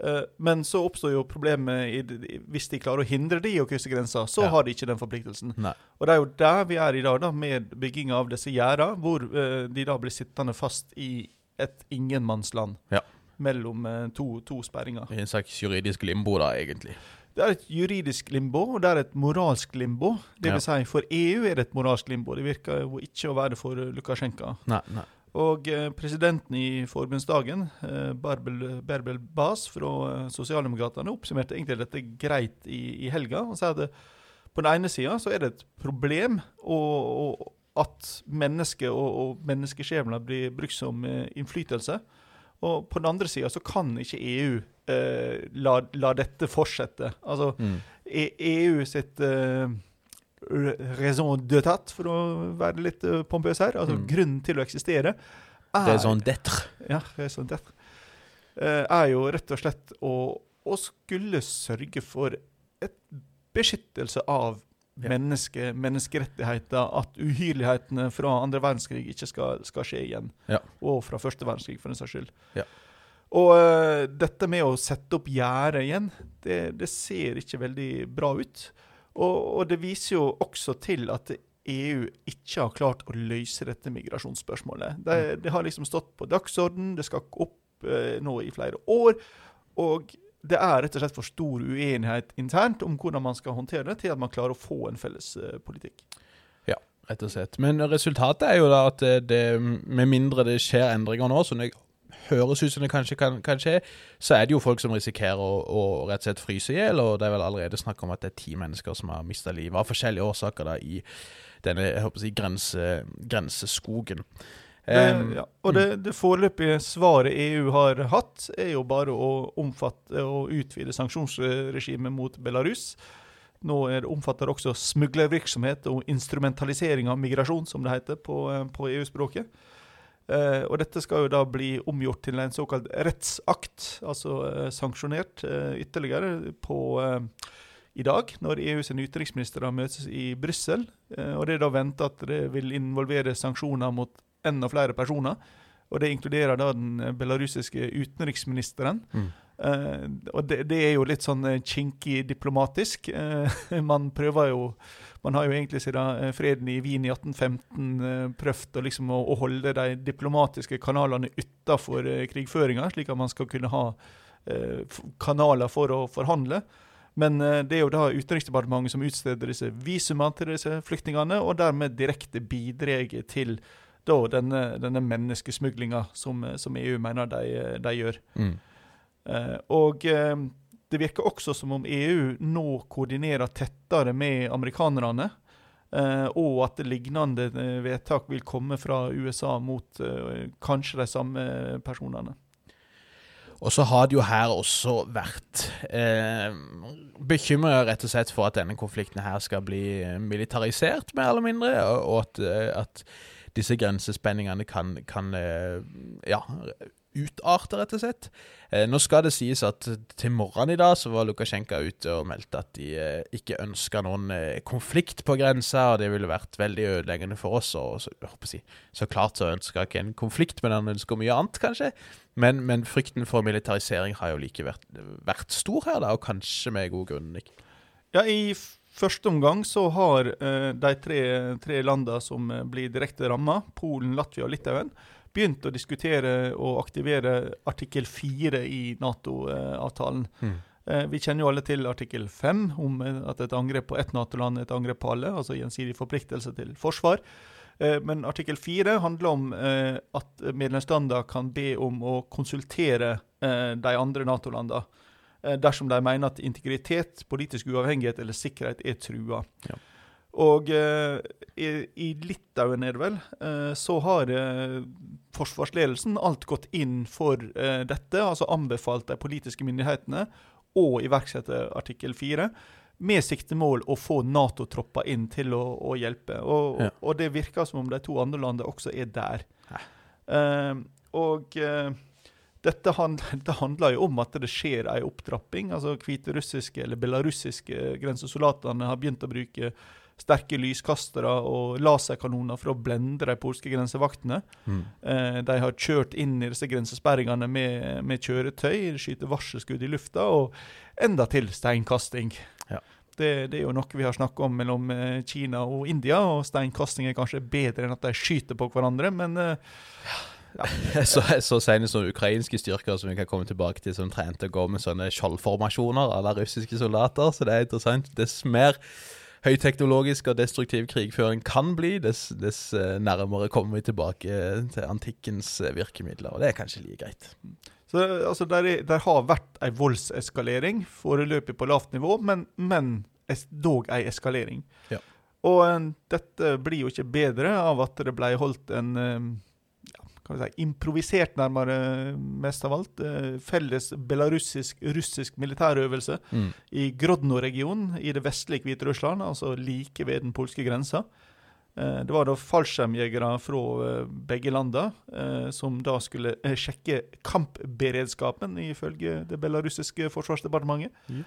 Eh, Men så oppstår jo problemet i, hvis de klarer å hindre de å krysse grensa, så Ja. har de ikke den forpliktelsen. Nei. Og det er jo der vi er i dag, da, med bygginga av disse gjerder, hvor eh, de da blir sittende fast i et ingenmannsland Ja. mellom eh, to, to sperringer. En slags juridisk limbo, da, egentlig. Det er et juridisk limbo, og det er et moralsk limbo. Det vil si, for EU er det et moralsk limbo. Det virker jo ikke å være det for Lukasjenko. Nei, nei. Og eh, presidenten i forbundsdagen, eh, Barbel, Berbel Bas fra eh, Sosialdemokratene, oppsummerte egentlig dette greit i, i helga. og sa at på den ene sida så er det et problem og at mennesker og, og menneskeskjebner blir brukt som innflytelse. Og på den andre sida så kan ikke EU eh, la, la dette fortsette. Altså Mm. E- EU sitt eh, raison raison d'etat, for å være litt eh, pompøs her, altså Mm. grunnen til å eksistere, Det er Raison d'être. ja, raison d'être. eh, er jo rett og slett å, å skulle sørge for et beskyttelse av Ja. menneske, menneskerettigheter, at uhyrlighetene fra andre verdenskrig ikke skal, skal skje igjen. Ja. Og fra første verdenskrig, for den saks skyld. Ja. Og uh, dette med å sette opp gjerde igjen, det, det ser ikke veldig bra ut. Og, og det viser jo også til at EU ikke har klart å løse dette migrasjonsspørsmålet. Det, det har liksom stått på dagsorden, det skal opp uh, nå i flere år. Og det er rett og slett for stor uenighet internt om hvordan man skal håndtere det, til at man klarer å få en felles uh, politikk. rett og slett. Men resultatet er jo da at det, det med mindre det skjer endringer nå, som det høres ut som det kanskje kan, kan skje, så er det jo folk som risikerer å, å rett og slett fryse i hjel, og det er vel allerede snakk om at det er ti mennesker som har mista livet av forskjellige årsaker da i denne jeg håper å si, grense, grenseskogen. Det, ja. Og det, det foreløpige svaret EU har hatt, er jo bare å omfatte og utvide sanksjonsregimet mot Belarus. Nå det omfatter også smuglervirksomhet og instrumentalisering av migrasjon, som det heter på, eh, på EU-språket. Eh, og dette skal jo da bli omgjort til en såkalt rettsakt, altså eh, sanksjonert eh, ytterligere på eh, i dag, når EU sine utenriksministre møtes i Brussel. Eh, og det er da venta at det vil involvere sanksjoner mot enda flere personer. Og det inkluderer da den eh, belarusiske utenriksministeren. Mm. Eh, og det, det er jo litt sånn kinkig diplomatisk. Man prøver jo Man har jo egentlig siden eh, freden i Wien i 1815 eh, prøvd å, liksom, å, holde de diplomatiske kanalene utafor eh, krigføringa, slik at man skal kunne ha kanaler for å forhandle. Men det er jo da Utenriksdepartementet som utsteder disse visumene til disse flyktningene, og dermed direkte bidrar til da denne, denne menneskesmuglinga som, som EU mener de, de gjør. mm. Og det virker også som om EU nå koordinerer tettere med amerikanerne. Uh, og at lignende vedtak vil komme fra USA mot uh, kanskje de samme personene. Og så har det jo her også vært eh, bekymra rett og slett for at denne konflikten her skal bli militarisert, mer eller mindre, og at, at, disse grensespenningene kan, kan ja, utarte, rett og slett. Eh, nå skal det sies at til morgenen i dag så var Lukasjenko ute og meldte at de eh, ikke ønska noen eh, konflikt på grensa, og det ville vært veldig ødeleggende for oss. Og så, si, så klart så ønska ikke en konflikt, men han ønsker mye annet, kanskje. Men, men, frykten for militarisering har jo like vært, vært stor her, da, og kanskje med god grunn. ikke? Ja, i første omgang så har de tre, tre landene som blir direkte ramma, Polen, Latvia og Litauen, begynt å diskutere og aktivere artikkel 4 i Nato-avtalen. Mm. Vi kjenner jo alle til artikkel 5, om at et angrep på ett Nato-land er et angrep på alle. Altså gjensidig forpliktelse til forsvar. Eh, men artikkel 4 handler om eh, at medlemslandene kan be om å konsultere de andre Nato-landene dersom de mener at integritet, politisk uavhengighet eller sikkerhet er trua. Ja. Og eh, i, i, Litauen, er det vel, eh, så har eh, forsvarsledelsen alt gått inn for dette. Altså anbefalt de politiske myndighetene å iverksette artikkel 4. Med siktemål å få Nato-tropper inn til å, å hjelpe. Og, ja. og, det virker som om de to andre landene også er der. og dette handler, handler jo om at det skjer en opptrapping. altså Hviterussiske eller belarussiske grensesoldatene har begynt å bruke sterke lyskastere og laserkanoner for å blende de polske grensevaktene. Mm. Eh, de har kjørt inn i disse grensesperringene med, med kjøretøy, skyter varselskudd i lufta, og enda til steinkasting. Ja. Det, det, er jo noe vi har snakka om mellom eh, Kina og India, og steinkasting er kanskje bedre enn at de skyter på hverandre, men eh, ja. Så, så senest som ukrainske styrker som vi kan komme tilbake til, som trente å gå med sånne skjoldformasjoner av russiske soldater, så det er interessant. Dess mer høyteknologisk og destruktiv krigføring kan bli, dess, dess eh, nærmere kommer vi tilbake til antikkens eh, virkemidler. Og det er kanskje like greit. Så altså, der, er, der har vært ei voldseskalering, foreløpig på lavt nivå, men, men dog ei eskalering. Ja. Og en, dette blir jo ikke bedre av at det ble holdt en si, improvisert, nærmere mest av alt. Eh, felles belarussisk-russisk militærøvelse mm. i Grodno-regionen i det vestlige Hviterussland, altså like ved den polske grensa. Eh, det var da fallskjermjegere fra eh, begge landene som da skulle sjekke kampberedskapen, ifølge det belarussiske forsvarsdepartementet. Mm.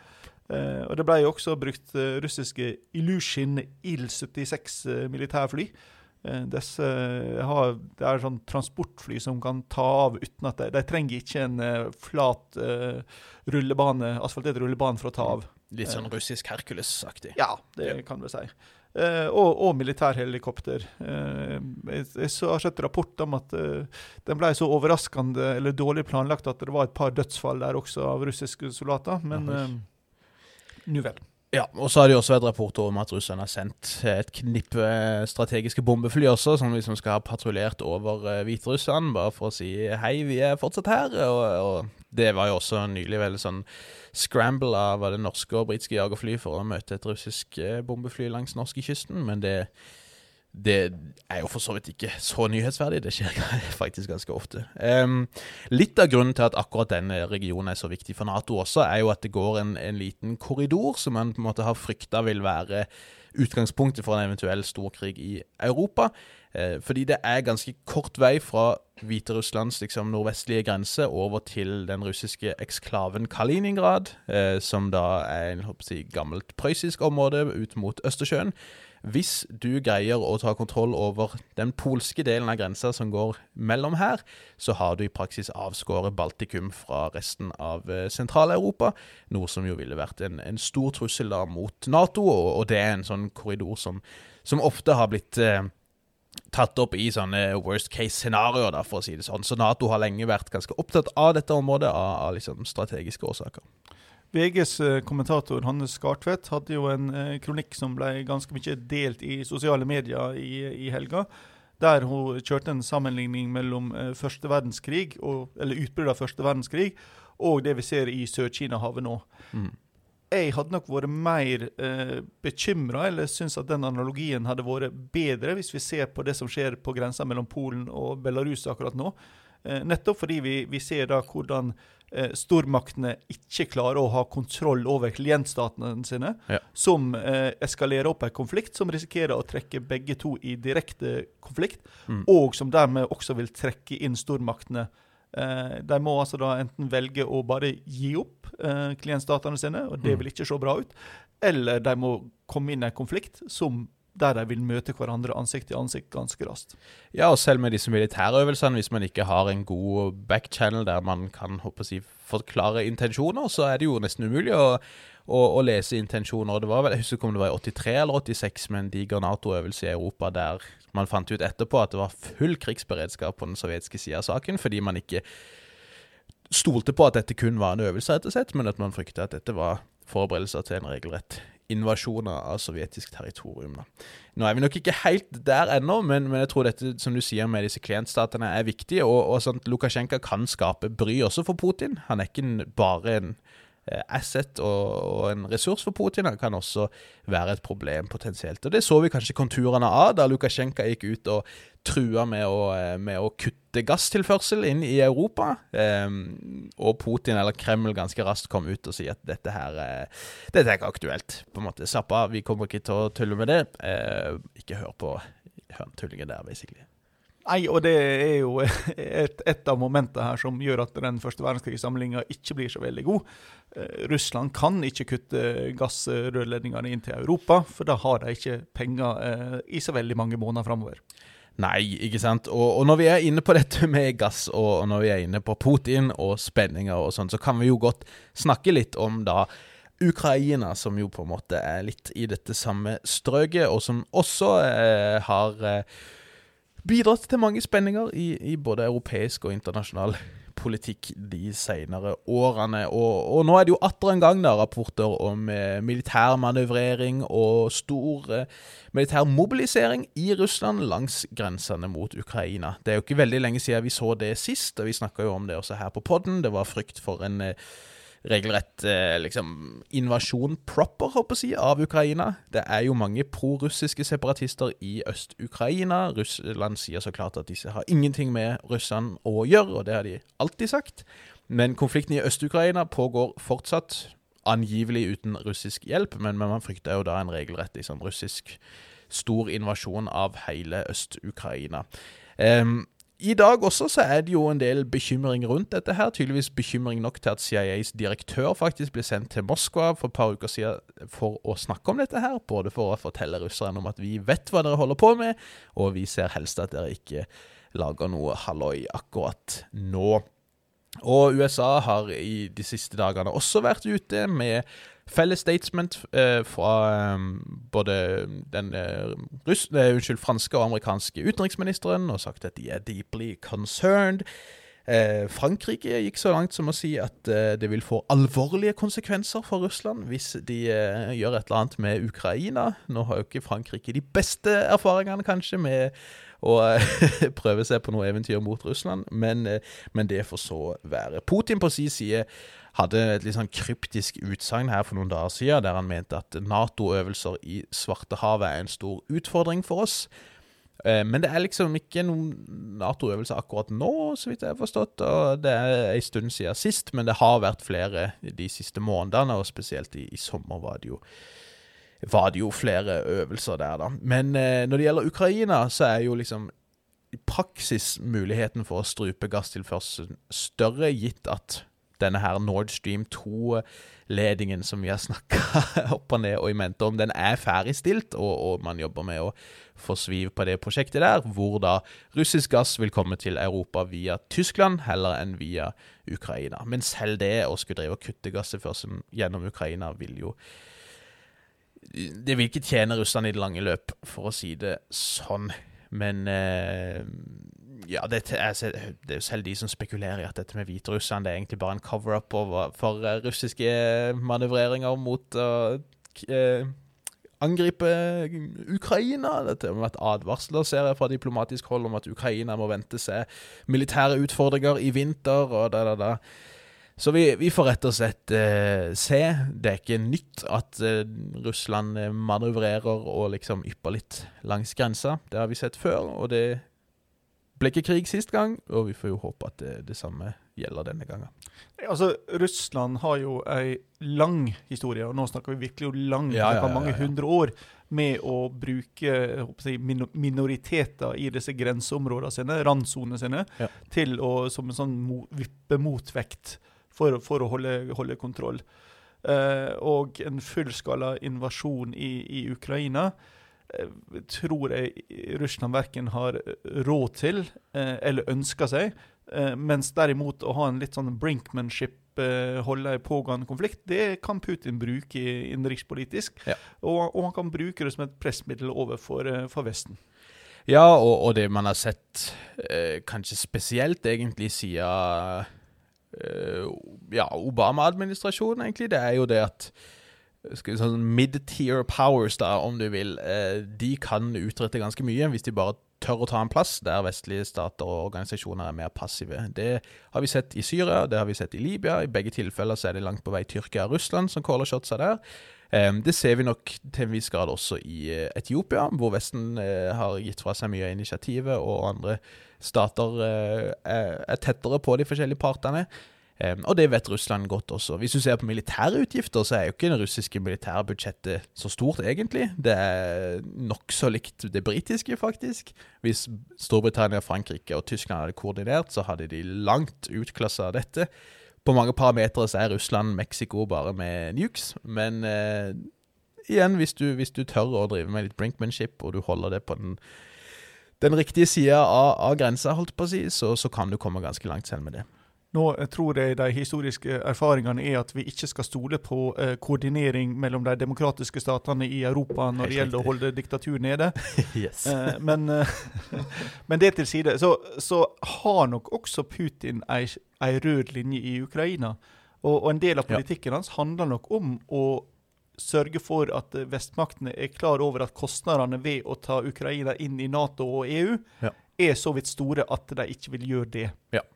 og Det ble også brukt russiske Illusion Il-76 militærfly. Eh, disse har, det er sånn transportfly som kan ta av uten at de, de trenger ikke en uh, flat uh, rullebane, asfaltert rullebane for å ta av. Litt sånn russisk Hercules-aktig? Ja, det ja. kan vi si. Uh, og, og militærhelikopter. Uh, jeg, jeg, har sett rapport om at uh, den ble så overraskende eller dårlig planlagt at det var et par dødsfall der også av russiske soldater. Men nå vel. Ja, og så har det jo også vært rapporter om at russerne har sendt et knippe strategiske bombefly også, som liksom skal ha patruljert over uh, Hviterussland, bare for å si hei, vi er fortsatt her. Og, og det var jo også nylig veldig sånn scramble av det norske og britiske jagerfly for å møte et russisk uh, bombefly langs norskekysten, men det det er jo for så vidt ikke så nyhetsverdig. Det skjer faktisk ganske ofte. Um, litt av grunnen til at akkurat denne regionen er så viktig for Nato også, er jo at det går en, en liten korridor som man på en måte har frykta vil være utgangspunktet for en eventuell storkrig i Europa. Uh, fordi det er ganske kort vei fra Hviterusslands liksom, nordvestlige grense over til den russiske eksklaven Kaliningrad, uh, som da er et gammelt prøyssisk område ut mot Østersjøen. Hvis du greier å ta kontroll over den polske delen av grensa som går mellom her, så har du i praksis avskåret Baltikum fra resten av eh, Sentral-Europa, noe som jo ville vært en, en stor trussel da mot Nato, og, og, det er en sånn korridor som, som ofte har blitt eh, tatt opp i sånne worst case-scenarioer, for å si det sånn. Så Nato har lenge vært ganske opptatt av dette området, av, av liksom strategiske årsaker. VGs eh, kommentator Hannes Skartvedt hadde jo en eh, kronikk som ble ganske mye delt i sosiale medier i, i helga. der hun kjørte en sammenligning mellom eh, første verdenskrig, og, eller utbruddet av første verdenskrig, og det vi ser i Sør-Kina-havet nå. Mm. Jeg hadde nok vært mer eh, bekymra, eller syns at den analogien hadde vært bedre, hvis vi ser på det som skjer på grensa mellom Polen og Belarus akkurat nå. Eh, nettopp fordi vi, vi ser da hvordan stormaktene ikke klarer å ha kontroll over klientstatene sine, Ja. som eh, eskalerer opp en konflikt som risikerer å trekke begge to i direkte konflikt, Mm. og som dermed også vil trekke inn stormaktene. Eh, de må altså da enten velge å bare gi opp eh, klientstatene sine, og det Mm. vil ikke se bra ut, eller de må komme inn i en konflikt som der de vil møte hverandre ansikt til ansikt ganske raskt. Ja, og selv med disse militærøvelsene, hvis man ikke har en god backchannel der man kan håper si, forklare intensjoner, så er det jo nesten umulig å, å, å lese intensjoner. Det var Jeg husker ikke om det var i 83 eller 86 med en diger Nato-øvelse i Europa der man fant ut etterpå at det var full krigsberedskap på den sovjetiske sida av saken, fordi man ikke stolte på at dette kun var en øvelse, rett og slett, men at man frykta at dette var forberedelser til en regelrett invasjon av sovjetisk territorium. Da. Nå er vi nok ikke helt der ennå, men, men jeg tror dette som du sier med disse klientstatene er viktig. Og, og sånn Lukasjenko kan skape bry også for Putin. Han er ikke bare en asset og, en ressurs for Putin. Han kan også være et problem potensielt. Og Det så vi kanskje konturene av da Lukasjenko gikk ut og trua med å, eh, med å kutte gasstilførsel inn i Europa. Ehm, og Putin eller Kreml ganske raskt kom ut og sier at dette her eh, dette er ikke aktuelt. På en måte, Zappa, vi kommer ikke til å tulle med det. Eh, ikke hør på høntullingen der, basically. Nei, og det er jo et, et av momentene her som gjør at den første verdenskrigssamlinga ikke blir så veldig god. Eh, Russland kan ikke kutte gassrørledningene inn til Europa, for da har de ikke penger eh, i så veldig mange måneder framover. Nei, ikke sant. Og, og når vi er inne på dette med gass, og, når vi er inne på Putin og spenninger og sånn, så kan vi jo godt snakke litt om da Ukraina, som jo på en måte er litt i dette samme strøket, og som også eh, har eh, bidratt til mange spenninger i, i både europeisk og internasjonal politikk de senere årene. Og, og nå er det jo atter en gang da rapporter om eh, militærmanøvrering og stor eh, militær mobilisering i Russland langs grensene mot Ukraina. Det er jo ikke veldig lenge siden vi så det sist, og vi snakka jo om det også her på podden. Det var frykt for en eh, regelrett eh, liksom, invasjon proper, håper jeg si, av Ukraina. Det er jo mange prorussiske separatister i Øst-Ukraina. Russland sier så klart at disse har ingenting med russerne å gjøre, og det har de alltid sagt. Men konflikten i Øst-Ukraina pågår fortsatt, angivelig uten russisk hjelp, men, men man frykter jo da en regelrett liksom, russisk stor invasjon av hele Øst-Ukraina. Em, i dag også så er det jo en del bekymring rundt dette her. Tydeligvis bekymring nok til at CIAs direktør faktisk ble sendt til Moskva for et par uker siden for å snakke om dette her. Både for å fortelle russerne om at vi vet hva dere holder på med, og vi ser helst at dere ikke lager noe halloi akkurat nå. Og USA har i de siste dagene også vært ute med felles statement eh, fra um, både den uh, russ, uh, unnskyld, franske og amerikanske utenriksministeren og sagt at de er deeply concerned. Eh, Frankrike gikk så langt som å si at eh, det vil få alvorlige konsekvenser for Russland hvis de eh, gjør et eller annet med Ukraina. Nå har jo ikke Frankrike de beste erfaringene, kanskje, med å eh, prøve seg på noe eventyr mot Russland, men, eh, men det får så være. Putin på sin side hadde et litt sånn kryptisk utsagn her for noen dager siden, der han mente at Nato-øvelser i Svartehavet er en stor utfordring for oss. Eh, Men det er liksom ikke noen Nato-øvelser akkurat nå, så vidt jeg har forstått. og Det er en stund siden sist, men det har vært flere de siste månedene, og spesielt i, i sommer var det jo var det jo flere øvelser der, da. Men eh, når det gjelder Ukraina, så er jo liksom i praksis muligheten for å strupe gasstilførselen større, gitt at denne her Nord Stream 2-ledingen som vi har snakka opp og ned og i mente om, den er ferdigstilt, og, og man jobber med å få sviv på det prosjektet der, hvor da russisk gass vil komme til Europa via Tyskland heller enn via Ukraina. Men selv det å skulle drive og kutte gasstilførselen gjennom Ukraina vil jo det vil ikke tjene Russland i det lange løp, for å si det sånn. Men eh, ja, det er, det er jo selv de som spekulerer i at dette med Hviterussland det er egentlig bare en cover-up for eh, russiske manøvreringer mot å uh, angripe Ukraina. Det har vært advarsler ser jeg fra diplomatisk hold om at Ukraina må vente seg militære utfordringer i vinter. og da, da, da. Så vi, vi, får rett og slett eh, se. Det er ikke nytt at eh, Russland manøvrerer og liksom ypper litt langs grensa. Det har vi sett før, og det ikke krig sist gang. Og vi får jo håpe at det, det samme gjelder denne gangen. Altså, Russland har jo ei lang historie, og nå snakker vi virkelig om lang, ja, ja, ja, mange hundre år, med å bruke jeg, minoriteter i disse grenseområdene sine, randsonene sine, til å, som en sånn vippemotvekt for, for å holde, holde kontroll. Uh, og en fullskala invasjon i, i Ukraina tror jeg Russland verken har råd til uh, eller ønsker seg. mens derimot å ha en litt sånn brinkmanship holde en pågående konflikt, det kan Putin bruke innenrikspolitisk. Ja. Og, og, han kan bruke det som et pressmiddel overfor for Vesten. Ja, og, og, det man har sett, kanskje spesielt egentlig siden Eh, ja, Obama-administrasjonen, egentlig, det er jo det at sånn Mid-tier powers, da, om du vil, eh, de kan utrette ganske mye hvis de bare tør å ta en plass der vestlige stater og organisasjoner er mer passive. Det har vi sett i Syria, det har vi sett i Libya. I begge tilfeller så er det langt på vei Tyrkia og Russland som caller shotsa der. Det ser vi nok til en viss grad også i eh, Etiopia, hvor Vesten har gitt fra seg mye av initiativet, og andre stater eh, er tettere på de forskjellige partene. Og det vet Russland godt også. Hvis du ser på militære utgifter, så er jo ikke det russiske militærbudsjettet så stort, egentlig. Det er nokså likt det britiske, faktisk. Hvis Storbritannia, Frankrike og Tyskland hadde koordinert, så hadde de langt utklassa dette. På mange parametere så er Russland Mexico bare med nukes, men eh, igjen, hvis du, hvis du tør å drive med litt brinkmanship, og du holder det på den den riktige sida av, av, grensa, holdt på å si, så, så, kan du komme ganske langt selv med det. Nå tror jeg de historiske erfaringene er at vi ikke skal stole på eh, koordinering mellom de demokratiske statene i Europa når det gjelder å holde diktatur nede. yes. eh, men, eh, men, det til side, så, så har nok også Putin ei, ei, rød linje i Ukraina. Og, og en del av politikken ja. hans handler nok om å sørge for at vestmaktene er klar over at kostnadene ved å ta Ukraina inn i Nato og EU ja. er så vidt store at de ikke vil gjøre det. Ja.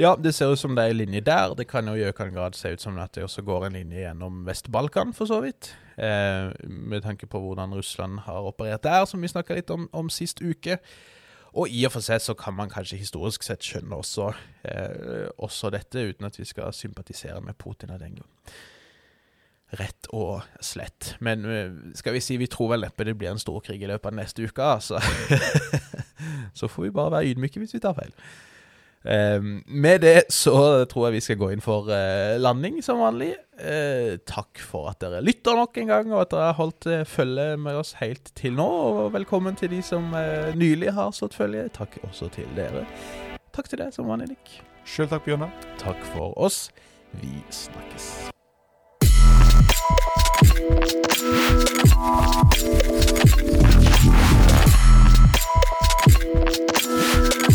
Ja det ser ut som det er en linje der. Det kan jo i økende grad se ut som at det også går en linje gjennom Vest-Balkan, for så vidt. Eh, med tanke på hvordan Russland har operert der, som vi snakka litt om, om sist uke. Og i og for seg så kan man kanskje historisk sett skjønne også, eh, også dette, uten at vi skal sympatisere med Putin av den grunn rett og slett. Men eh, skal vi si vi tror vel neppe det blir en stor krig i løpet av neste uke, altså. så får vi bare være ydmyke hvis vi tar feil. Um, med det så tror jeg vi skal gå inn for uh, landing som vanlig. Uh, takk for at dere lytter nok en gang, og at dere har holdt uh, følge med oss helt til nå. Og velkommen til de som nylig har stått følge. Takk også til dere. Takk til deg som vanlig, Nick. Sjøl takk, Bjørnar. Takk for oss. Vi snakkes. Thank